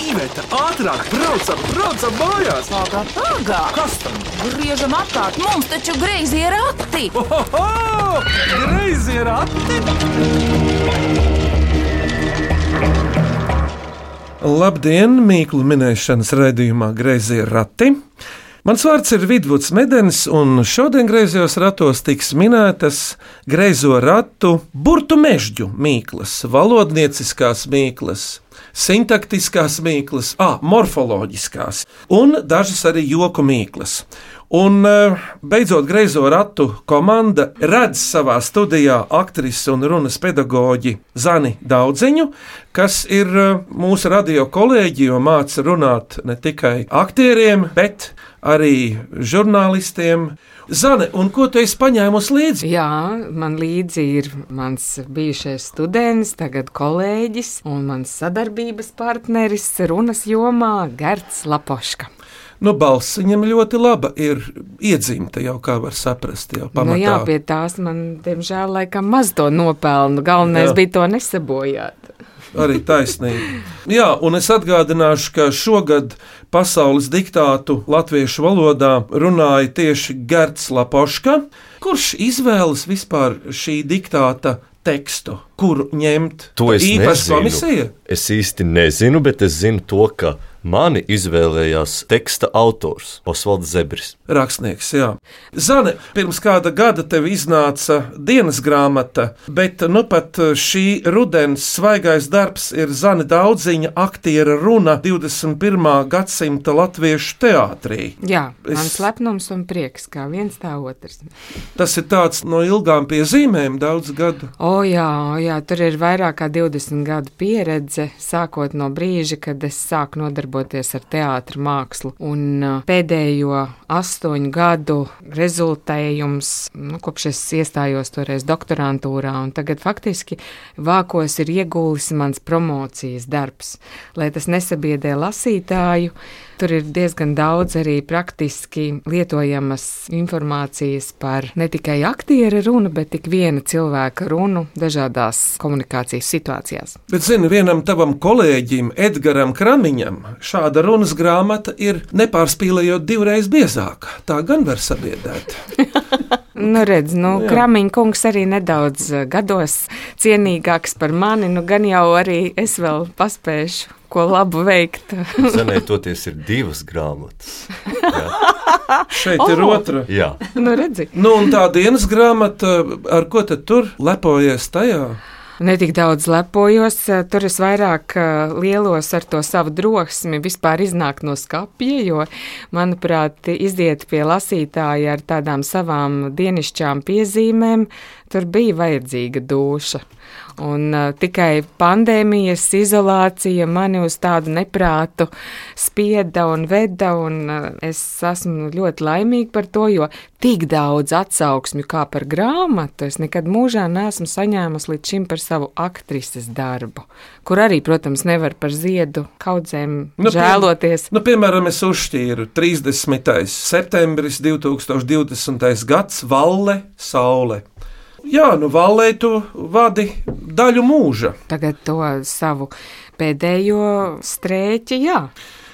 Iveta, ātrāk, braucam, braucam mājās! Pagā, pagā! Kas tam? Griežam apkārt, mums taču greizi ir rati! Ohoho! Greizi ir ati! Labdien, Mīklu minēšanas raidījumā Greizie rati. Mans vārds ir Vidvuds Medens, un šodien griezos ratos tiks minētas greizo ratu burtu mežģu mīklas, valodnieciskās mīklas, sintaktiskās mīklas, ah, morfoloģiskās un dažas arī joku mīklas. Un eh, beidzot, greizo ratu komanda redz savā studijā aktrisi un runas pedagoģi Zani Daudziņu, kas ir eh, mūsu radio kolēģi, jo māca runāt ne tikai aktieriem, bet arī žurnālistiem. Zane, un ko tu esi paņēmusi līdzi? Jā, man līdzi ir mans bijušais students, tagad kolēģis un mans sadarbības partneris runas jomā Gerts Lapoška. Nu, balss viņam ļoti laba ir iedzimta jau, kā var saprast, jau pamatā. Nu, jā, pie tās man, diemžēl, laikam maz to nopelnu. Galvenais Jā. bija to nesabojāt. Arī taisnība. Jā, un es atgādināšu, ka šogad pasaules diktātu latviešu valodā runāja tieši Gerts Lapoška, kurš izvēlas vispār šī diktāta tekstu, kuru ņemt. To es īpaši nezinu. komisija. Es īsti nezinu, bet es zinu to, ka mani izvēlējās teksta autors Osvalds Zebris. Rakstnieks, jā. Zane, pirms kāda gada tev iznāca dienas grāmata, bet nu pat šī rudens svaigais darbs ir Zane Daudziņa aktiera runa 21. gadsimta latviešu teātrī. Jā, Es- man lepnums un prieks, kā viens tā otrs. Tas ir tāds no ilgām piezīmēm, daudz gadu. O jā, o jā, tur ir vairāk kā 20 gadu pieredze, sākot no brīža, kad es sāku nodarboties ar teātru mākslu. Un uh, pēdējo astoņu gadu rezultējums, nu, kopš es iestājos toreiz doktorantūrā, un tagad faktiski vākos ir iegulis mans promocijas darbs, lai tas nesabiedē lasītāju. Tur ir diezgan daudz arī praktiski lietojamas informācijas par ne tikai aktiera runu, bet tik viena cilvēka runu dažādās komunikācijas situācijās. Bet, zini, vienam tavam kolēģim, Edgaram Kramiņam, šāda runas grāmata ir nepārspīlējot divreiz biezāka. Tā gan var sabiedrēt. Nu, redz, nu, Jā. Kramiņa kungs arī nedaudz eh, gados cienīgāks par mani, nu gan jau arī es vēl paspēšu ko labu veikt. Zanai toties ir divas grāmatas. Šeit ir O! otra. Jā, nu, redzi. Nu, un tā dienas grāmata, ar ko tad tur lepojies tajā? Ne tik daudz lepojos, eh, tur es vairāk eh, lielos ar to savu drosmi vispār iznākt no skapja, jo, manuprāt, iziet pie lasītāja ar tādām savām dienišķām piezīmēm, tur bija vajadzīga duša. Un uh, tikai pandēmijas izolācija mani uz tādu neprātu spieda un veda, un uh, es esmu ļoti laimīga par to, jo tik daudz atsauksmju kā par grāmatu es nekad mūžā neesmu saņēmusi līdz šim par savu aktrises darbu, kur arī, protams, nevar par ziedu kaudzēm Nu, žēloties. Nu, piemēram, es uzšķīru 30. septembris 2020. gads Valle Saule. Jā, nu Vallē tu vadi daļu mūža. Tagad to savu pēdējo strēķi, jā.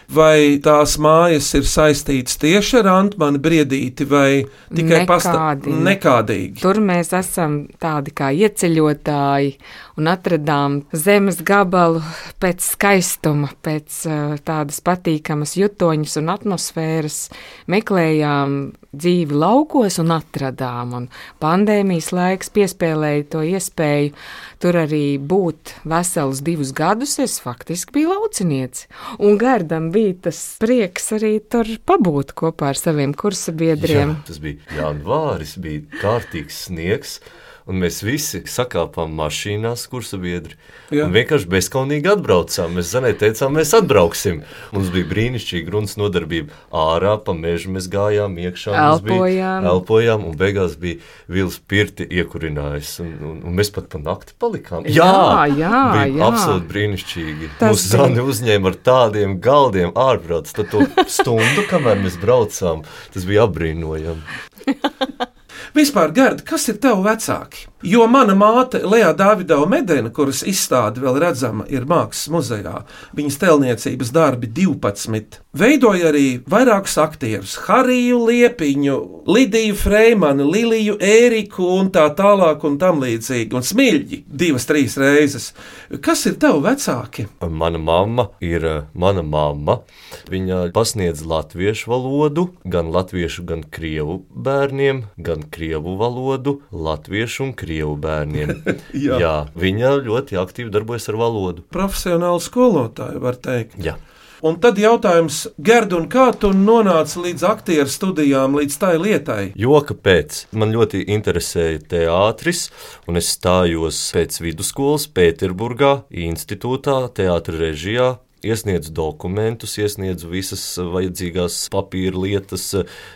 Vai tās mājas ir saistītas tieši ar Antmanu briedīti vai tikai Nekādi. nekādīgi? Tur mēs esam tādi kā ieceļotāji un atradām zemes gabalu pēc skaistuma, pēc uh, tādas patīkamas jutoņas un atmosfēras. Meklējām dzīvi laukos un atradām. Un pandēmijas laiks piespēlēja to iespēju tur arī būt veselus divus gadus. Es faktiski biju laucinieci. Un Gardam bija tas prieks arī tur pabūt kopā ar saviem kursabiedriem. Jā, tas bija janvāris, bija kārtīgs sniegs. Un mēs visi sakāpām mašīnās, kursa biedri. Jā. Un vienkārši bezskaunīgi atbraucām. Mēs zanē teicām, mēs atbrauksim. Mums bija brīnišķīga runas nodarbība. Ārā pa mežu mēs gājām, iekšā Elpojām. elpojām, un beigās bija vils pirti iekurinājis. Un, un, un mēs pat pa nakti palikām. Jā, jā, bija jā. absolūti brīnišķīgi. Tas Mūsu zani uzņēma ar tādiem galdiem ārprāts. Tad to stundu, kamēr mēs braucām, tas bija apbrīnojami. Vispār, Gerda, kas ir tavi vecāki? Jo mana māte, Lea Dāvidova Medena, kuras izstāde vēl redzama ir Mākslas muzejā, viņas tēlniecības darbi 12, veidoja arī vairākus aktierus - Hariju Liepiņu, Lidiju Freimanu, Liliju Ēriku un tā tālāk un tam līdzīgi, un smilģi divas, trīs reizes. Kas ir tavi vecāki? Mana mamma ir eh, mana mamma. Viņa pasniedz latviešu valodu, gan latviešu, gan krievu bērniem, gan krievu valodu, latviešu un krievu bērniem. Jā. Jā, viņa ļoti aktīvi darbojas ar valodu. Profesionāli skolotāji, var teikt. Jā. Un tad jautājums, Gerda, un kā tu nonāci līdz aktieru studijām, līdz tai lietai? Joka pēc man ļoti interesēja teātris, un es stājos pēc vidusskolas Pēterburgā, institūtā, teātris režijā. Iesniedzu dokumentus, iesniedzu visas vajadzīgās papīra lietas,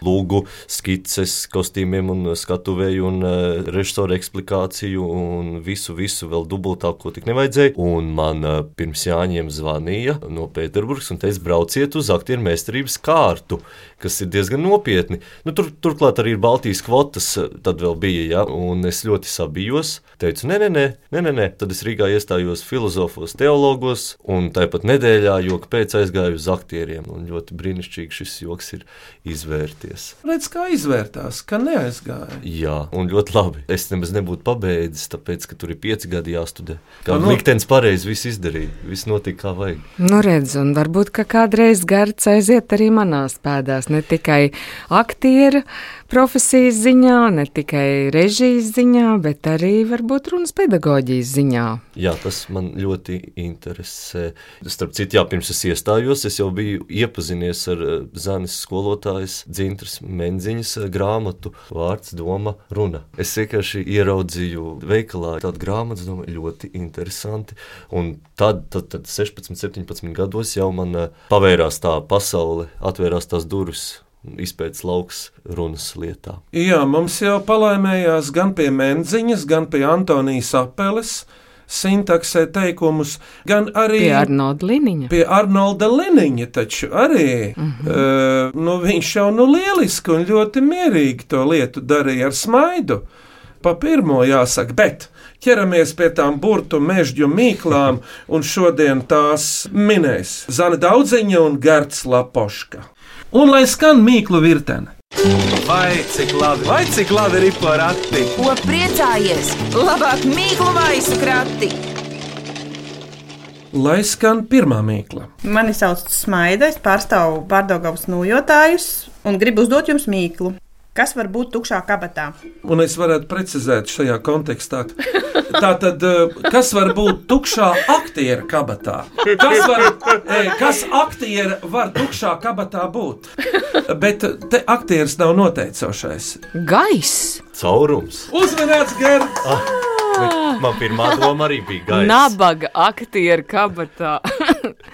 lūgu skices, kostīmiem, un skatuvēju, un uh, režisora eksplikāciju, un visu, visu vēl dubultā, ko tik nevajadzēja. Un man uh, pirms jāņem zvanīja no Pēterburgas, un teica, brauciet uz aktieru meistarības kārtu, kas ir diezgan nopietni. Nu, tur, turklāt arī ir Baltijas kvotas, eh, tad vēl bija, ja, un es ļoti sabijos. Teicu, nē, nē, nē, nē, nē. tad es Rīgā iestājos filozofos, teologos, un tāpat nedēļā, jo pēc aizgāju uz aktieriem, un ļoti brīnišķīgi šis joks ir izvērties. Redz, kā izvērtās, ka neaizgāja. Jā, un ļoti labi. Es nemaz nebūtu pabeidzis, tāpēc, ka tur ir pieci gadi jāstudē. Kā Nu, nu, nu- liktenis pareizi viss izdarīja, viss notika kā vajag. Nu, redz, un varbūt ka kādreiz gards aiziet arī manās pēdās. Ne tikai aktieru profesijas ziņā, ne tikai režijas ziņā, bet arī varbūt runas pedagoģijas ziņā. Jā, tas man ļoti interesē. Starp citu, jā, pirms es iestājos, es jau biju iepazinies ar eh, Zanes skolotājas Dzintras Menziņas eh, grāmatu vārds Doma runa. Es vienkārši ieraudzīju veikalā tādu grāmatu, domāju, ļoti interesanti. Un tad, tad, tad 16, 17 gados jau man eh, pavērās tā pasaule, atvērās tās durvis. Izpētes lauks runas lietā. Jā, mums jau palaimējās gan pie Menziņas, gan pie Antonijas apeles, sintaksē teikumus, gan arī Pie Arnolda Liniņa. Pie Arnolda Liniņa taču arī. Mm -hmm. uh, nu, viņš jau nu lieliski un ļoti mierīgi to lietu darīja ar smaidu. Pa pirmo jāsaka, bet ķeramies pie tām burtu mežģu mīklām, un šodien tās minēs Zana Daudziņa un Gerts Lapoška. Un lai skan mīklu virtene. Vai cik labi, vai cik labi ir porakti? Ko priecājies? Labāk mīklu maisu krati! Lai skan pirmā mīkla. Mani sauc Smaida, es pārstāvu pārdaugavas nojotājus un gribu uzdot jums mīklu. Kas var būt tukšā kabatā? Un es varētu precizēt šajā kontekstā, tā tad, kas var būt tukšā aktiera kabatā? Kas, var, e, kas aktiera var tukšā kabatā būt? Bet te aktieris nav noteicošais. Gaiss! Caurums! Uzmanīts, Gerts! Man pirmā doma arī bija gaisa. Nabaga aktieru kabatā.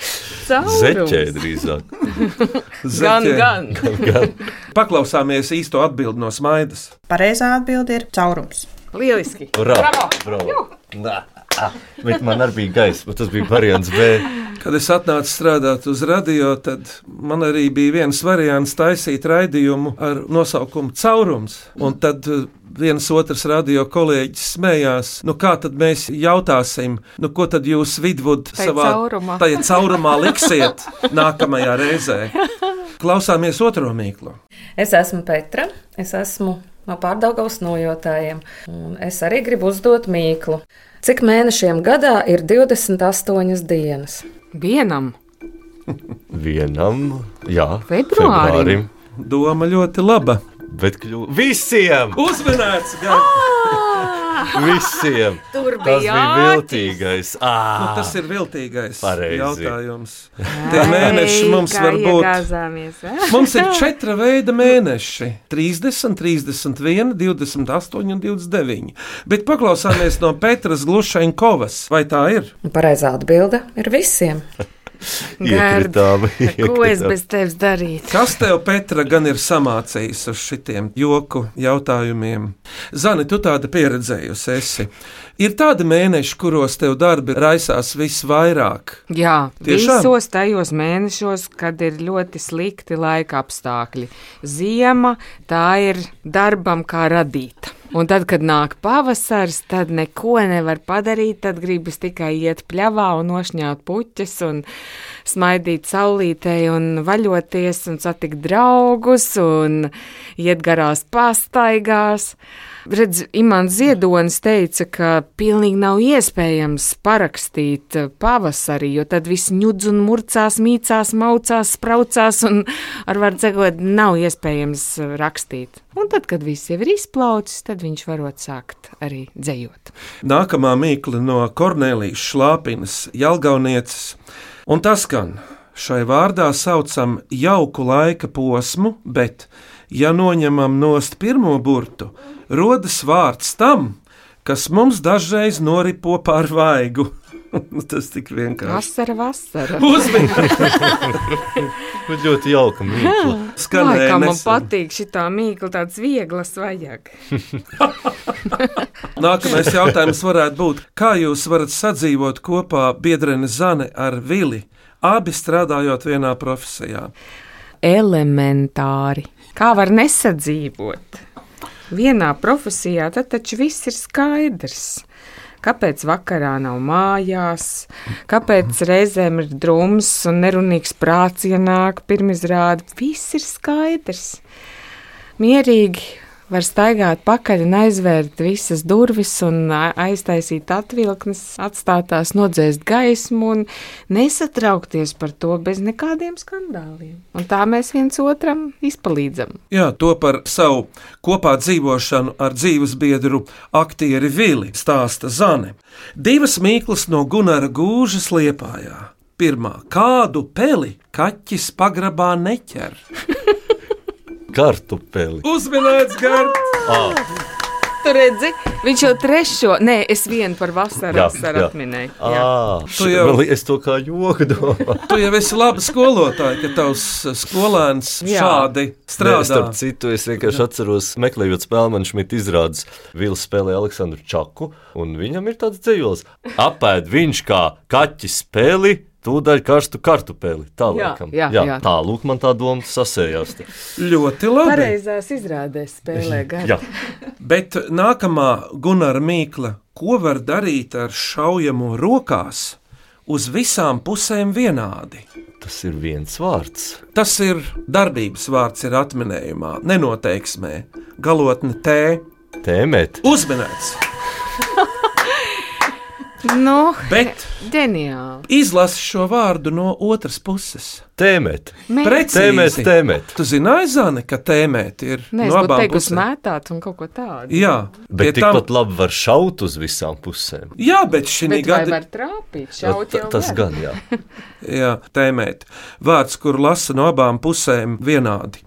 Zeķē drīzāk. Gan, gan. Paklausāmies īsto atbildi no smaidas. Pareizā atbilde ir caurums. Lieliski! Bravo! bravo. Ah, Bet man arī bija gaisa, bet tas bija variants B. Kad es atnācu strādāt uz radio, tad man arī bija viens variants taisīt raidījumu ar nosaukumu Caurums. Un tad eh, viens otrs radio kolēģis smējās, nu kā tad mēs jautāsim, nu ko tad jūs vidvud savā caurumā. tajā caurumā liksiet nākamajā reizē. Klausāmies otro mīklu. Es esmu Petra, es esmu no pārdaugavas nojotājiem, un es arī gribu uzdot mīklu. Cik mēnešiem gadā ir 28 dienas? Vienam! Vienam, jā, Februārim. Doma ļoti laba. Bet kļu... visiem! Uzmanīts! Visiem! Tur Tas bija viltīgais. Nu, Ah, tas ir viltīgais Pareizi. jautājums. Tie mēneši mums var būt. Mums ir četri veidi mēneši - 30, 31, 28 un 29. Bet paklausāmies no Petras Glušenkovas. Vai tā ir? Pareizā atbilde ir visiem. Iekritām, Ko es iekritām. bez tevis darītu? Kas tev, Petra, gan ir samācījis uz šitiem joku jautājumiem? Zani, tu tāda pieredzējusi esi. Ir tādi mēneši, kuros tev darbi raisās visvairāk. Jā, Tiešām? visos tajos mēnešos, kad ir ļoti slikti laika apstākļi. Ziema tā ir darbam kā radīta. Un tad, kad nāk pavasaris, tad neko nevar padarīt. Tad gribas tikai iet pļavā un nošņāt puķes, un smaidīt saulītē, un vaļoties, un satikt draugus, un iet garās pastaigās. Redz, Imants Ziedonis teica, ka pilnīgi nav iespējams parakstīt eh, pavasarī, jo tad viss ņudz un murcās, mīcās, maucās, spraucās, un ar vārdu sakot, nav iespējams eh, rakstīt. Un tad, kad viss jau ir izplaucis, tad viņš varot sākt arī dzējot. Nākamā mīkla no Kornelijas Šlāpinas, Jelgaunieces, un tas skan. Šai vārdā saucam jauku laika posmu, bet, ja noņemam nost pirmo burtu, rodas vārds tam, kas mums dažreiz noripo pār vaigu. Tas tik vienkārši. Vasara, vasara. Uzmanīgi! Ļoti jauka mīkla. Vai Skanēja kā man patīk šī mīkla, tāds viegls vajag. Nākamais jautājums varētu būt, kā jūs varat sadzīvot kopā biedrene Zane ar Vili, abi strādājot vienā profesijā? elementāri. Kā var nesadzīvot? Vienā profesijā tad taču viss ir skaidrs. Kāpēc vakarā nav mājās, kāpēc reizēm ir drūms un nerunīgs prāts ienāk pirmizrāde, viss ir skaidrs. Mierīgi var staigāt pakaļ un aizvērt visas durvis un aiztaisīt atvilknes, atstāt tās nodzēst gaismu un nesatraukties par to bez nekādiem skandāliem. Un tā mēs viens otram izpalīdzam. Jā, to par savu kopā dzīvošanu ar dzīves biedru aktieri Vili stāsta Zane. Divas mīklas no Gunara gūžas liepājā. Pirmā - kādu peli kaķis pagrabā neķer? Kartupeli. Uzminēts gārds! Tur redzi, viņš jau trešo, nē, es vienu par vasaru Jā, jā. atminēju. Jā. Ah, Tu jau-. Es to kā joku domāju. Tu jau esi laba skolotāja, ka tavs skolēns Jā. šādi Nē, strādā. Starp citu, es vienkārši atceros, meklējot spēli, man šeit izrādās, Vils spēlē Aleksandru Čaku, un viņam ir tāds dzīslis. Apēd viņš kā kaķis spēli. Tūdaļ karstu kartupeli. Tā Jā, laikam. jā, jā, jā. tā lūk, man tā doma sasējās. Ļoti labi. Pareizās izrādēs spēlē gadu. Jā, Bet nākamā Gunara mīkla, ko var darīt ar šaujamo rokās uz visām pusēm vienādi? tas ir viens vārds. Tas ir darbības vārds, ir atminējumā, nenoteiksmē, galotne T. Tēmēt. Uzminēts, Nu, bet ģeniāli. izlasi šo vārdu no otras puses. Tēmēt. Tēmēt, Precīzi. tēmēt. Tu zināji, Zane, ka tēmēt ir Nē, es no abām pusēm? mētāt un kaut ko tādu. Jā, Bet pie tam- tikpat labi var šaut uz visām pusēm. Jā, bet šī Bet vai gada var trāpīt? Šaut jau Tas var. gan, jā. Jā, tēmēt. Vārds, kur lasa no abām pusēm vienādi.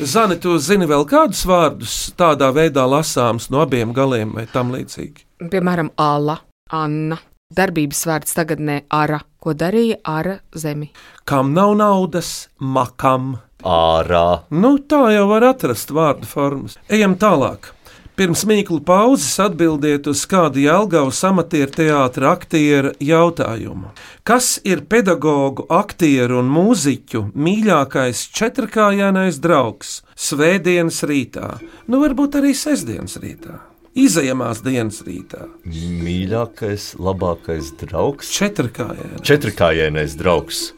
Zani, tu zini vēl kādus vārdus tādā veidā lasāms no abiem galiem vai tam līdzīgi? Piemēram, Alla, Anna. Darbības vārds tagadnē Ara. Ko darīja Ara zemi? Kam nav naudas, makam. Ārā. Nu, tā jau var atrast vārdu formas. Ejam tālāk. Pirms mīklu pauzes atbildiet uz kādu Jālgavas amatieru teātra aktiera jautājumu. Kas ir pedagoģu, aktieru un mūziķu mīļākais četrkājainais draugs svētdienas rītā? Nu, varbūt arī sestdienas rītā, izejamās dienas rītā. Mīļākais, labākais draugs. Četrkājainais. Četrkājainais draugs.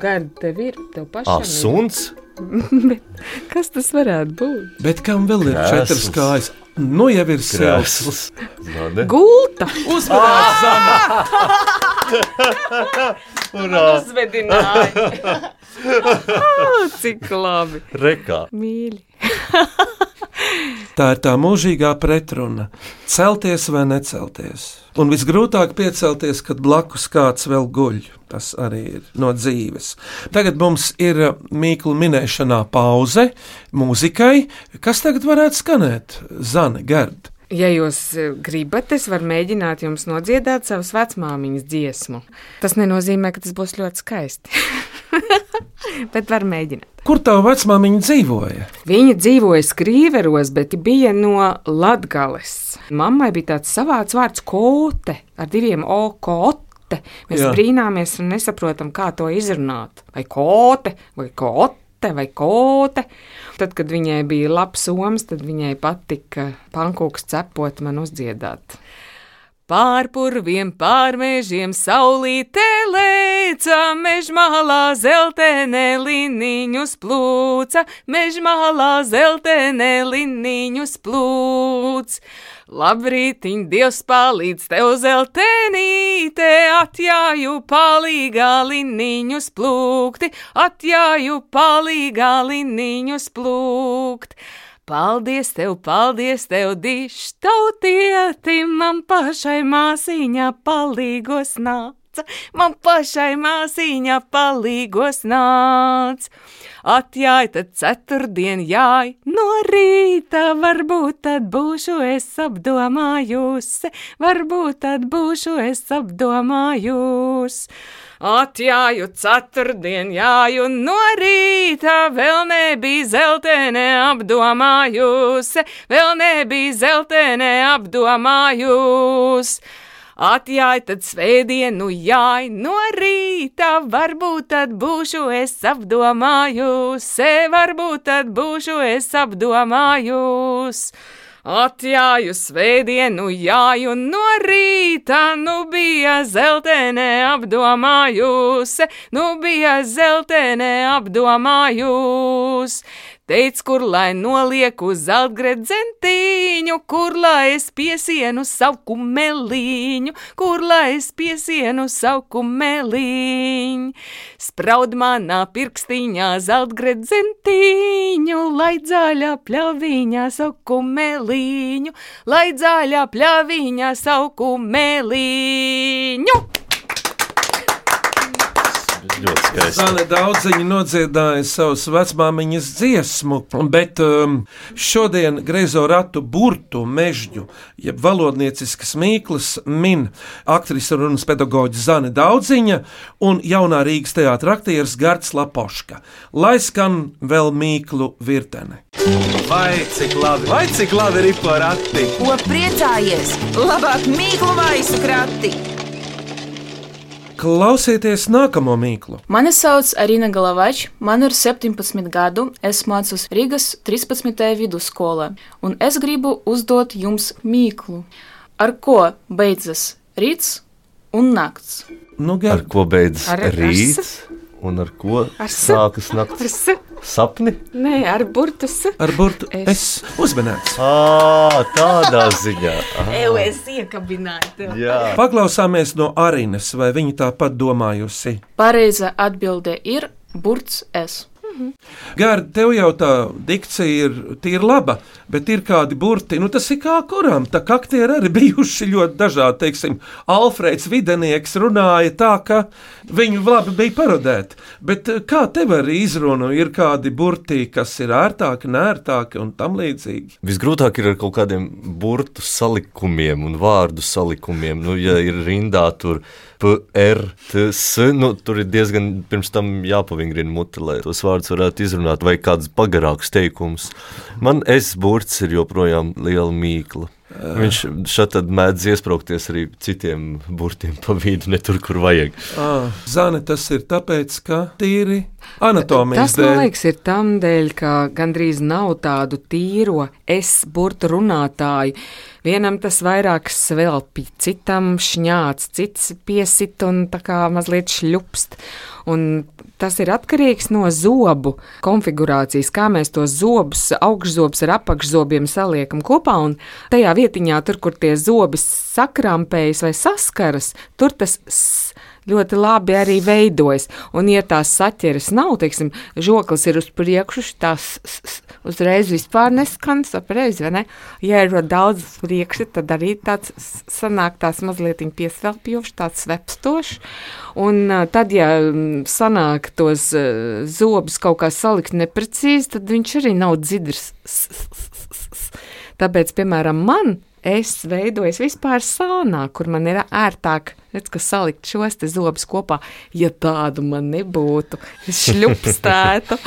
Gadi tev ir, tev Ah, pašam. ir. suns. Kas tas varētu būt? Bet kam vēl ir Krēsls. četras kājas? Nu, jau ir. Zane. Gulta! Uzmanības! Urā! Uzvedināja! Ah, Cik labi! Rekā. Mīļi! Tā ir tā mūžīgā pretruna - celties vai necelties. Un visgrūtāk piecelties, kad blakus kāds vēl guļ. Tas arī ir no dzīves. Tagad mums ir uh, mīklu minēšanā pauze mūzikai. Kas tagad varētu skanēt? Zane, Gerd. Ja jūs eh, gribat, es varu mēģināt jums nodziedāt savas vecmāmiņas dziesmu. Tas nenozīmē, ka tas būs ļoti skaisti. bet var mēģināt. Kur tā vecmāmiņa dzīvoja? Viņa dzīvoja Skrīveros, bet bija no Latgales. Mammai bija tāds savāds vārds kote ar diviem o kote. Mēs. Jā. brīnāmies un nesaprotam, kā to izrunāt. Vai kote, vai kote, vai kote. Tad, kad viņai bija labs somas, tad viņai patika pankūks cepot man uzdziedāt. Pār purviem, pār mežiem, saulītē lēca, mežmālā zeltenē liniņus plūca, mežmālā zeltenē liniņus plūc. Labrītiņ, Dievs palīdz tev zeltenīte, atjāju palīgā liniņus plūkti, atjāju palīgā liniņus plūkt. Paldies tev, paldies tev, dišs tautieti, man pašai māsīņā palīgos nāca, man pašai māsīņā palīgos nāca. Atjāj, tad ceturtdien jāj, no rīta, varbūt tad būšu es apdomājusi, varbūt tad būšu es apdomājusi. Atjāju ceturtdien, jāju no rīta, vēl nebija zeltene apdomājusi, vēl nebija zeltene apdomājusi. Atjāj, tad svētdienu jāj no rīta, varbūt tad būšu es apdomājusi, varbūt tad būšu es apdomājusi. Atjāju svētdienu, jāju no rīta, nu bija zeltene apdomājusi, nu bija zeltene apdomājusi. Teic, kur lai nolieku zeltgredzentiņu, kur lai es piesienu savu kumeliņu, kur lai es piesienu savu kumeliņu. Spraud manā pirkstiņā zeltgredzentiņu, lai zaļā pļaviņā savu kumeliņu, lai zaļā pļaviņā savu kumeliņu. Skaisti. Zāle daudziņi nodziedāja savus vecmāmiņas dziesmu, bet um, šodien greizo ratu burtu mežģu, jeb valodnieciskas mīklas min aktrise un runas pedagoģa Zane Daudziņa un jaunā Rīgas teātra aktieris Gards Lapoška. Lai skan vēl mīklu virtene. Vai cik labi, vai cik labi ir porakti? Ko priecājies? Labāk mīklu maisu krati! Klausieties nākamo mīklu. Mani sauc Arina Galavač, man ir 17 gadu, es mācos Rīgas 13. vidusskolā, un es gribu uzdot jums mīklu. Ar ko beidzas rīts un nakts? Nu, Ar gar, ko beidzas Ar- ar rīts un ar ko Ar sākas naktis? s, Sapni? nē, ar burtus. ar burtu Es. es uzmanēts. Ā, tādā ziņā. Eju, es iekabināju. Paklausāmies no Arinas, vai viņa tāpat domājusi. Pareiza atbilde ir burts es. Gārdi, tev jau tā dikcija ir tīri laba, bet ir kādi burti, nu tas ir kā kuram. Tā kā aktieri arī bijuši ļoti dažādi. Teiksim, Alfrēds Videnieks runāja tā, ka viņu labi bija parodēti. Bet eh, kā tev arī izrunu, ir kādi burti, kas ir ērtāki, nērtāki un tam līdzīgi? Visgrūtāk ir ar kaut kādiem burtu salikumiem un vārdu salikumiem. Nu, ja ir rindā tur P, R, T, S, nu, tur ir diezgan pirms tam jāpavingrina muti, lai tos vārdus varētu izrunāt, vai kāds pagarāks teikums. Man es burts ir joprojām liela mīkla. Viņš šeit mēdz iesprāgties arī citiem burtiem pa vidu, ne tur, kur vajag. Ah, Zane, tas ir tāpēc, ka tīri anatomijas Tas, man dēļ. liekas, ir tam dēļ, ka gandrīz nav tādu tīro es burtu runātāju. Vienam tas vairāk svelpi, citam šņāts, cits piesit un tā kā mazliet šļupst. Un tas ir atkarīgs no zobu konfigurācijas, kā mēs tos zobus, augšzobus ar apakšzobiem saliekam kopā. Un tajā vietiņā, tur, kur tie zobi sakrampējas vai saskaras, tur tas ļoti labi arī veidojas. Un, ja tās saķeres nav, teiksim, žoklis ir uz priekšu, tās s- s- uzreiz vispār neskan sapareizi, vai ne? Ja ir daudz uz priekšu, tad arī tāds sanāk tās mazliet piesvelpjošs, tāds svepstošs. Un tad, ja sanāk tos zobus kaut kā salikt neprecīzi, tad viņš arī nav dzidrs. Tāpēc, piemēram, man es veidoju vispār sānā, kur man ir ērtāk redz, salikt šos zobus kopā. Ja tādu man nebūtu, es šļupstētu.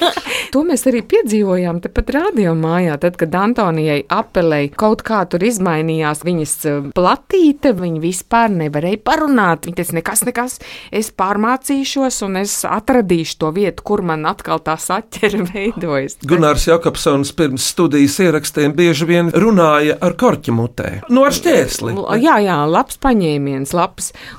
to mēs arī piedzīvojām tepat radio mājā, tad, kad Antonijai apelēja kaut kā tur izmainījās viņas eh, platīte, viņa vispār nevarēja parunāt. Viņa teica, nekas, nekas, es pārmācīšos un es atradīšu to vietu, kur man atkal tā saķere veidojas. Gunārs Jakobsons pirms studijas ierakstiem bieži vien runāja ar korķi mutē. Nu, ar šķērsli. Jā, jā, labs paņēmiens, labs.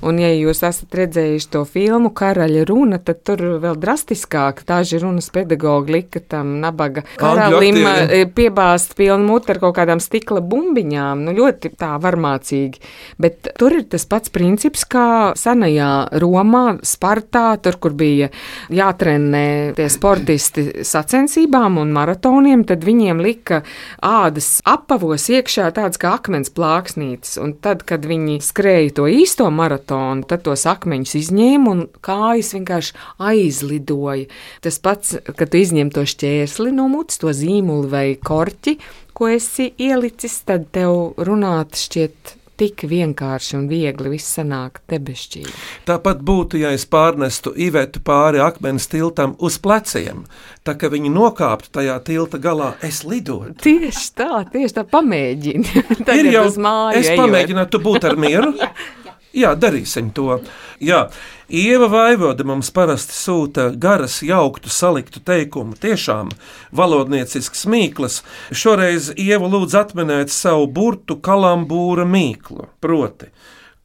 Un, ja jūs esat redzējuši to filmu Karaļa runa, tad tur vēl drastiskāk tāži runas pedagogi lika tam nabaga karalim e, piebāzt pilnu mutu ar kaut kādām stikla bumbiņām. Nu, ļoti tā varmācīgi. Bet tur ir tas pats princips, kā senajā Romā, Spartā, tur, kur bija jātrenē tie sportisti sacensībām un maratoniem, tad viņiem lika ādas apavos iekšā tāds kā akmens plāksnītes. Un tad, kad viņi skrēja to īsto maratonu, tad tos akmeņus izņēma un kājas vienkārši aizlidoja. Tas pats, kad tu izņem to šķērsli no mutes, to zīmuli vai korķi, ko esi ielicis, tad tev runāt šķiet tik vienkārši un viegli viss sanāk debesšķīgi. Tāpat būtu, ja es pārnestu Ivetu pāri akmens tiltam uz pleciem. Tā kā viņi nokāptu tajā tilta galā, es lidotu. Tieši tā, tieši tā, pamēģini. Ir jau māja. Es pamēģinātu būt ar mieru. Jā, darīsim to. Jā, Ieva Vaivoda mums parasti sūta garas, jauktu, saliktu teikumu. Tiešām valodniecisks mīklas. Šoreiz Ieva lūdz atminēt savu burtu kalambūra mīklu. Proti,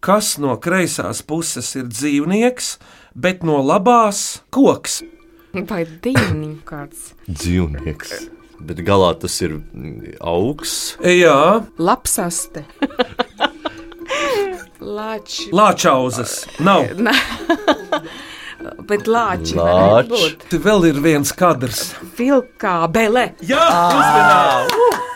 kas no kreisās puses ir dzīvnieks, bet no labās koks. Vai dzīvnieks kāds? Dzīvnieks. Bet galā tas ir augsts. Jā, lapsaste. Lāči. Lāčauzas nav. Bet lāči Lāč. būt. Vēl ir viens kadrs. Vilkā bele. Jā, uzmanīgi!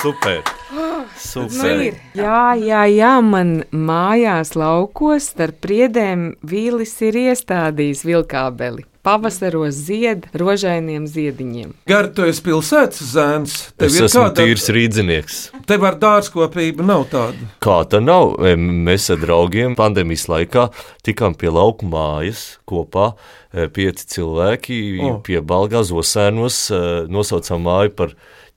Super! Nu, Super! ir. Jā, jā, jā, man mājās laukos starp priedēm vīlis ir iestādījis vilkābeli. Pavasaros zied rožainiem ziediņiem. Gar, tu esi pilsētas zēns. Tev Es ir esmu kāda- tīrs rīznieks. Tev ar dārzkopību nav tāda. Kā tā nav? Mēs ar draugiem pandēmijas laikā tikām pie lauku mājas kopā. Pieci cilvēki oh. pie Balgā Zosēnos e, nosaucām māju par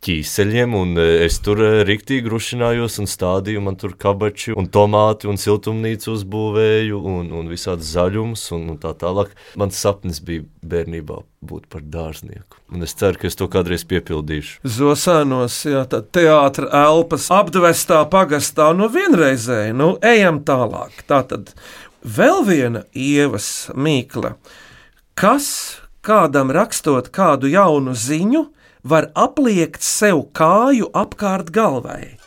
ķīseļiem, un e, es tur e, riktīgi rušinājos un stādīju, man tur kabači un tomāti un siltumnīcu uzbūvēju un, un visādas zaļumus un, un tā tālāk. Mans sapnis bija bērnībā būt par dārznieku, un es ceru, ka es to kādreiz piepildīšu. Zosēnos, jā, tā teātris elpas apdvestā pagastā no vienreizēji. Nu, ejam tālāk. Tā tad vēl viena ievas mīkla. Kas kādam rakstot kādu jaunu ziņu, var apliekt sev kāju apkārt galvai?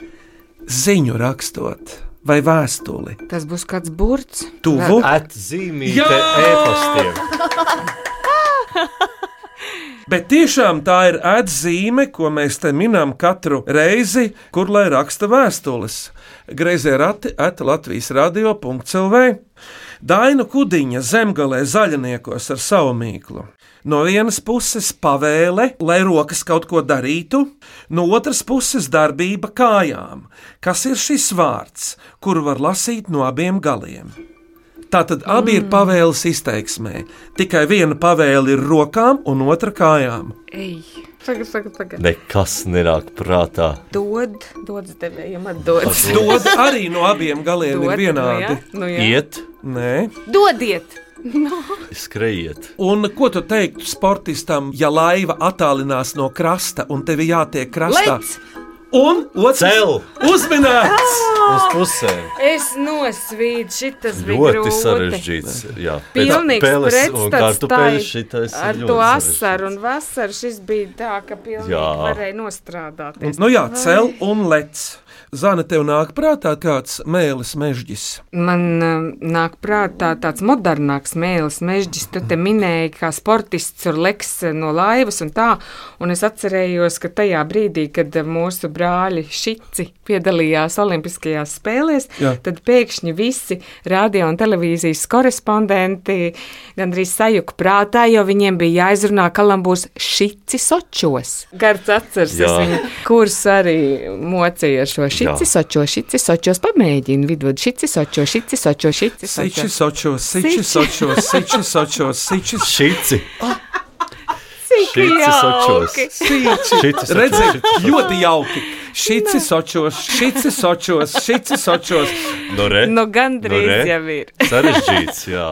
Ziņu rakstot vai vēstuli? Tas būs kāds burts. Tuvu. Atzīmīte Jā! e-pastiem. Bet tiešām tā ir atzīme, ko mēs te minam katru reizi, kur lai raksta vēstules. Greizie rati at Latvijas radio.clv. Dainu kudiņa zemgalē zaļniekos ar savu mīklu. No vienas puses pavēle, lai rokas kaut ko darītu, no otras puses darbība kājām. Kas ir šis vārds, kuru var lasīt no abiem galiem? Tātad abi ir pavēles izteiksmē. Tikai viena pavēle ir rokām, un otra kājām. Ej, tagad, tagad, tagad. Nekas nenāk prātā. Dod, dod devējiem, atdod. Dod arī no abiem galiem Dod, ir vienādi. Nu, jā, nu, jā. Iet, Nē. Dodiet! skrejiet. Un ko tu teiktu sportistam, ja laiva attālinās no krasta un tev jātiek krastā? Lec! Un otrs Cel uzminēts! uz pusēm. Es nosvīdu, šitas bija Ļoti grūti. sarežģīts. Jā, un pretstats ar ļoti to asaru un vasaru šis bija tā, ka pilnīgi Jā. varēja nostrādāties. Nu jā, cel un lec. Zana, tev nāk prātā kāds mēlis mežģis. Man uh, nāk prātā tāds modernāks mēlis, mežģis. Tu te minēji, kā sportists tur leks no laivas un tā. Un es atcerējos, ka tajā brīdī, kad mūsu brāļi Šici piedalījās Olimpiskajās spēlēs, Jā. tad pēkšņi visi radio un televīzijas korespondenti gandrīz sajuka prātā, jo viņiem bija jāizrunā kalambūs Šici Sočos. Gards atceras, es viņu kurs arī mocīju ar šo sočo, šici sočo, šici sočos pamēģini vidvud, šici sočo, šici sočo, šici Siči sočo. sočos, siči sočos, siči sočos, siči Šici! Cik Šici sočos! jauki. Šici Redzi, sočos! ļoti jauki. Šici sočos, šici sočos, šici sočos. Nu, re, Nu, gandrīz re. jau ir. Sarežģīts, jā.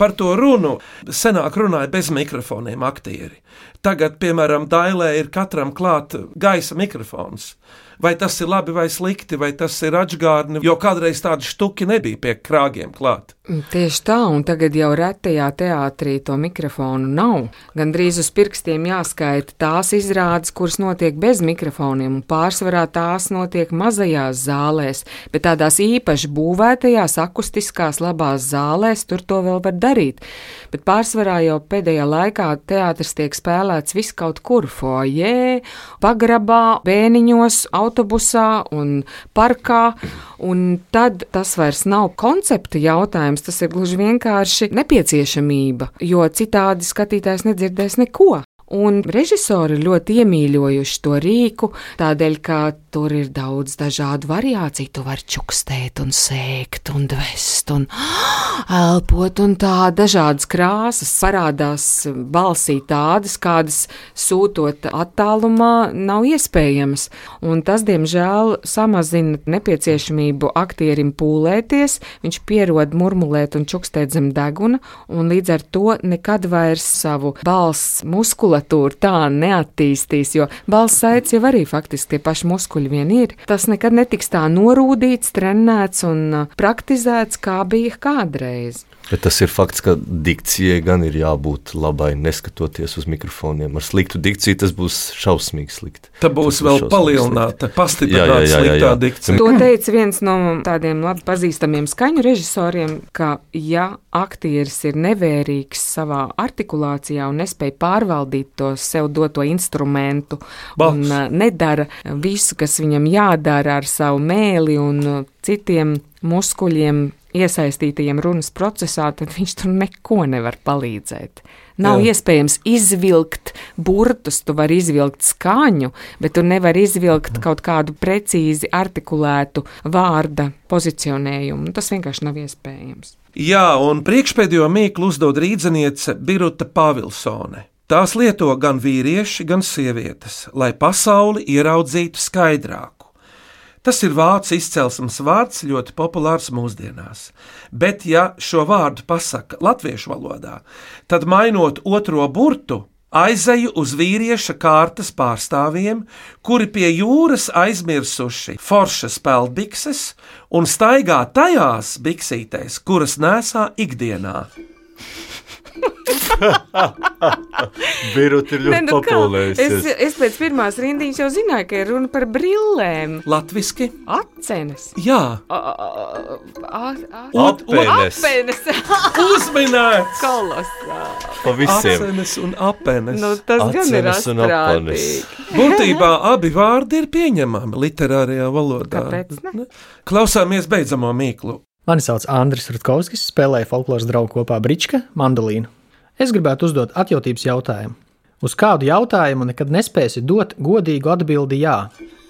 Par to runu senāk runāja bez mikrofoniem aktieri. Tagad, piemēram, Dailē ir katram klāt gaisa mikrofons. Vai tas ir labi vai slikti, vai tas ir atgādni, jo kādreiz tādi štuki nebija pie krāgiem klāt. Tieši tā, un tagad jau retajā teātrī to mikrofonu nav. Gan drīz uz pirkstiem jāskaita tās izrādes, kuras notiek bez mikrofoniem, un pārsvarā tās notiek mazajās zālēs, bet tādās īpaši būvētajās, akustiskās, labās zālēs tur to vēl var darīt. Bet pārsvarā jau pēdējā laikā teātris tiek spēlēts viskaut kur - foijē, pagrabā, bēniņos, autobusā un parkā. Un tad tas vairs nav koncepta jautājums, tas ir gluži vienkārši nepieciešamība, jo citādi skatītājs nedzirdēs neko. Un režisori ļoti iemīļojuši to rīku, tādēļ, ka tur ir daudz dažādu variāciju. Tu vari čukstēt, un sēkt, un dvest, un elpot, un tā dažādas krāsas parādās balsī tādas, kādas sūtot attālumā nav iespējamas. Un tas, diemžēl, samazina nepieciešamību aktierim pūlēties, viņš pierod murmulēt un čukstēt zem deguna, un līdz ar to nekad vairs savu balss muskulatūru tā neattīstīs, jo balss saites jau arī faktiski tie paši muskuļi vien ir. Tas nekad netiks tā norūdīts, trenēts un uh, praktizēts, kā bija kādreiz. Bet tas ir fakts, ka dikcijai gan ir jābūt labai, neskatoties uz mikrofoniem. Ar sliktu dikciju tas būs šausmīgi slikti. Tā būs Tas vēl šausmīgi palielināta, pastiprināta sliktā dikcija. To teica viens no tādiem labi pazīstamiem skaņu režisoriem, ka, ja aktieris ir nevērīgs savā artikulācijā un nespēj pārvaldīt to sev doto instrumentu, Balss. un uh, nedara visu, kas viņam jādara ar savu mēli un uh, citiem muskuļiem iesaistītajiem runas procesā, tad viņš tur neko nevar palīdzēt. Nav Jā. iespējams izvilkt burtus, tu vari izvilkt skaņu, bet tu nevari izvilkt kaut kādu precīzi artikulētu vārda pozicionējumu. Tas vienkārši nav iespējams. Jā, un priekšpēdējo mīklu uzdod rīzniece Biruta Pāvilsone. Tās lieto gan vīrieši, gan sievietes, lai pasauli ieraudzītu skaidrāku. Tas ir vācu izcelsmes vārds, ļoti populārs mūsdienās. Bet, ja šo vārdu pasaka latviešu valodā, tad mainot otro burtu, aizeju uz vīrieša kārtas pārstāvjiem, kuri pie jūras aizmirsuši foršas peldbikses un staigā tajās biksītēs, kuras nesā ikdienā. Birut ir ļoti nu kā? es, populējusies. es pēc pirmās rindiņas jau zināju, ka ir runa par brillēm, Latviski? acenes. Jā, Apenes. Uzminēts! Kolosāli! Pa visiem. Acenes un apenes. Nu, tas gan ir astprātīgi. Būtībā abi vārdi ir pieņemami literārajā valodā. Kāpēc ne? Klausāmies beidzamo mīklu. Mani sauc Andris Rutkovskis, spēlēju folkloras draugu kopā Brička, mandolīnu. Es gribētu uzdot atjautības jautājumu. Uz kādu jautājumu nekad nespēsi dot godīgu atbildi jā.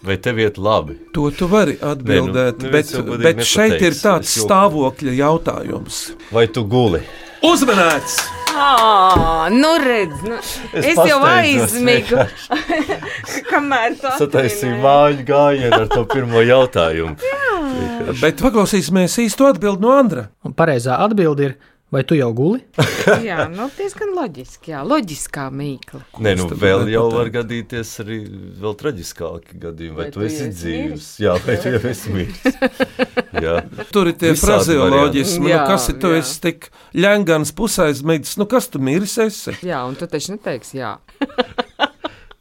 Vai tev iet labi? To tu vari atbildēt, Nē, nu, bet, jau godīgi bet šeit ir nepateiks. tāds stāvokļa jautājums. Vai tu guli? Uzmanīts! Ah, nu redz, nu, es, es jau aizmigu. Kamēr Sataisīju atminēji. māju gājienu ar to pirmo jautājumu. Bet paklausīsimies īsto atbildi no Andra. Un pareizā atbilde ir, vai tu jau guli? Jā, nu, diezgan loģiski, jā, loģiskā mīkla. Nē, nu vēl jau var gadīties arī vēl traģiskāki gadījumi. Vai, Vai tu tu esi dzīves? Jā, vai tu jau esi miris? Jā. Tur ir tie frazeoloģismi, nu, kas ir tu jā. esi tik ļengans, pusaizmigts, nu kas tu miris esi? Jā, un tu taču neteiksi, jā.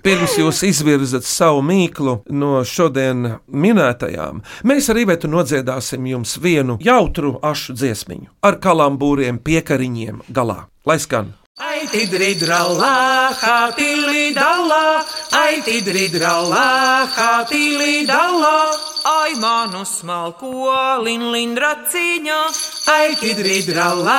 Pirms jūs izvirzat savu mīklu no šodien minētajām, mēs ar Ivetu nodziedāsim jums vienu jautru ašu dziesmiņu ar kalambūriem, piekariņiem galā. Lai skan! Aiti dridralā, hatili dalā, aiti dridralā, hatili dalā, Ai, manu smalko lindraciņā, aiti dridralā,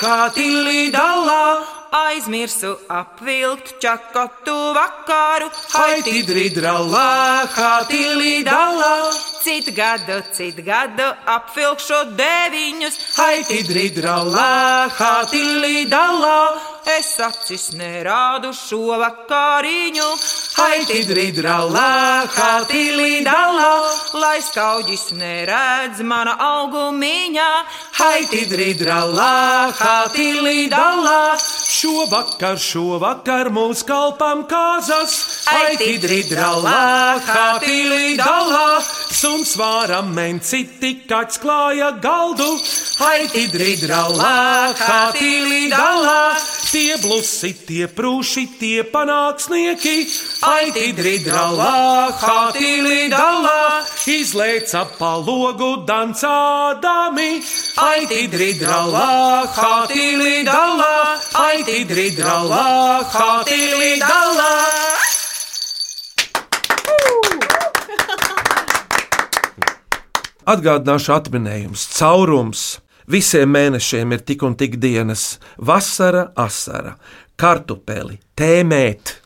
hatili dalā, aizmirsu apvilkt čakotu vakaru. Haiti dridralā, hatili dalā. Citu gadu, citu gadu apvilkšu deviņus. Haiti dridralā, hatili dalā. Es acis nerādu šo vakariņu. Haiti dridralā, hatili dalā. Lai skaudžis neredz mana augumiņā. Haiti dridralā, hatili dalā. Šovakar, šovakar mūs kalpam kāzas. Haiti dridralā, hatili dalā. Suns vāram menciti, kāds klāja galdu. Haiti dridralā, hatili dalā. Tie blusi, tie prūši, tie panāksnieki. Haiti dridralā, hatili dalā. Izlēca pa logu dancādami. Haiti dridralā, hatili dalā. Haiti dridralā, hatili dalā. Atgādināšu atminējumus, caurums. Visiem mēnešiem ir tik un tik dienas, vasara, asara, kartupeli, tēmēt,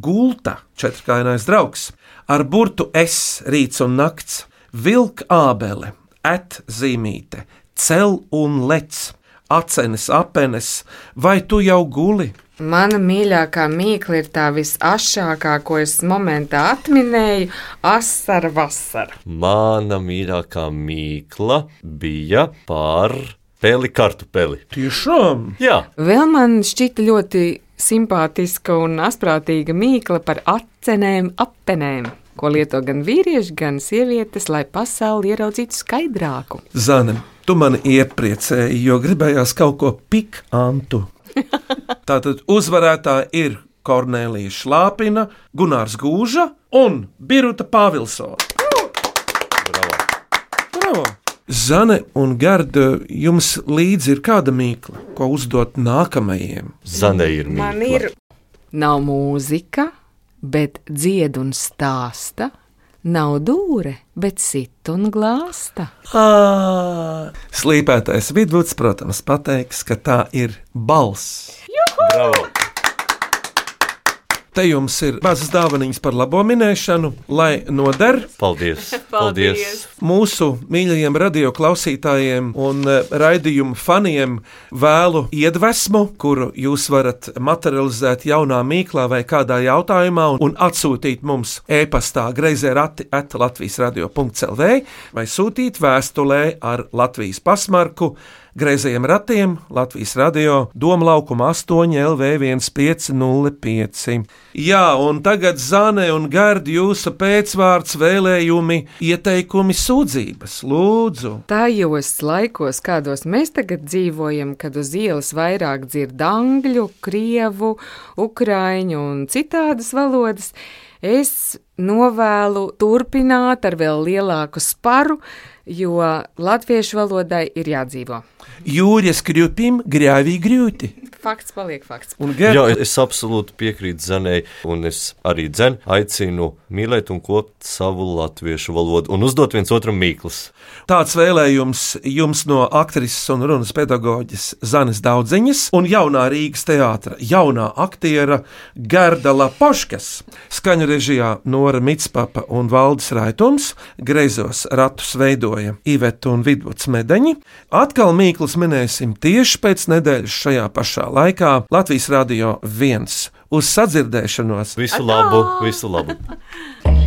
gulta, četrkājainais draugs, ar burtu es, rīts un nakts, vilka ābele, et zīmīte, cel un lec, acenes, apenes, vai tu jau guli? Mana mīļākā mīkla ir tā visašākā, ko es momentā atminēju - asara vasara. Mana mīļākā mīkla bija par peli kartupeli. Tiešām! Jā, Vēl man šķita ļoti simpātiska un asprātīga mīkla par acenēm, apenēm, ko lieto gan vīrieši, gan sievietes, lai pasauli ieraudzītu skaidrāku. Zane, tu mani iepriecēji, jo gribējās kaut ko pikantu. Tātad uzvarētāji ir Kornelija Šlāpina, Gunārs Gūža un Biruta Pāvilsona. bravo. Bravo! Zane un Garda, jums līdzi ir kāda mīkla, ko uzdot nākamajiem? Zane ir mīkla. Man ir. Nav mūzika, bet dzied un stāsta. Nav dūre, bet sit un glāsta. Ā, Slīpētais vidvuds, protams, pateiks, ka tā ir balss. Bravo. Te jums ir mazas dāvanas par labo minēšanu, lai noder Paldies. Paldies. mūsu mīļajiem radioklausītājiem un eh, raidījumu faniem vēlu iedvesmu, kuru jūs varat materializēt jaunā mīklā vai kādā jautājumā un, un atsūtīt mums e-pastā greizē rati at Latvijas radio.clv vai sūtīt vēstulē ar Latvijas pasmarku. Greizajiem ratiem Latvijas radio Doma laukuma 8 LV1505. Jā, un tagad Zane un Gardi jūsu pēcvārds vēlējumi, ieteikumi, sūdzības. Lūdzu! Tajos laikos, kādos mēs tagad dzīvojam, kad uz ielas vairāk dzird angļu, krievu, ukraiņu un citādas valodas, es novēlu turpināt ar vēl lielāku sparu, jo latviešu valodai ir jādzīvo. Jūras krupim grāvī grūti. Fakts paliek fakts. Un Jā, es absolūti piekrītu Zanai, un es arī dzenu, aicinu mīlēt un kopt savu latviešu valodu un uzdot viens otram mīklas. tāds vēlējums jums no aktrises un runas pedagoģes Zanes Daudziņas un jaunā Rīgas teātra jaunā aktiera Gerda Lapoškas. Skaņu režijā Nora Mitspapa un Valdis Raitums, greizos ratus veidoja Iveta un Vidvuds Medeņi. Atkal mīklas minēsim tieši pēc nedēļas šajā pašā laikā Latvijas Radio 1. Uz sadzirdēšanos! Visu labu, visu labu!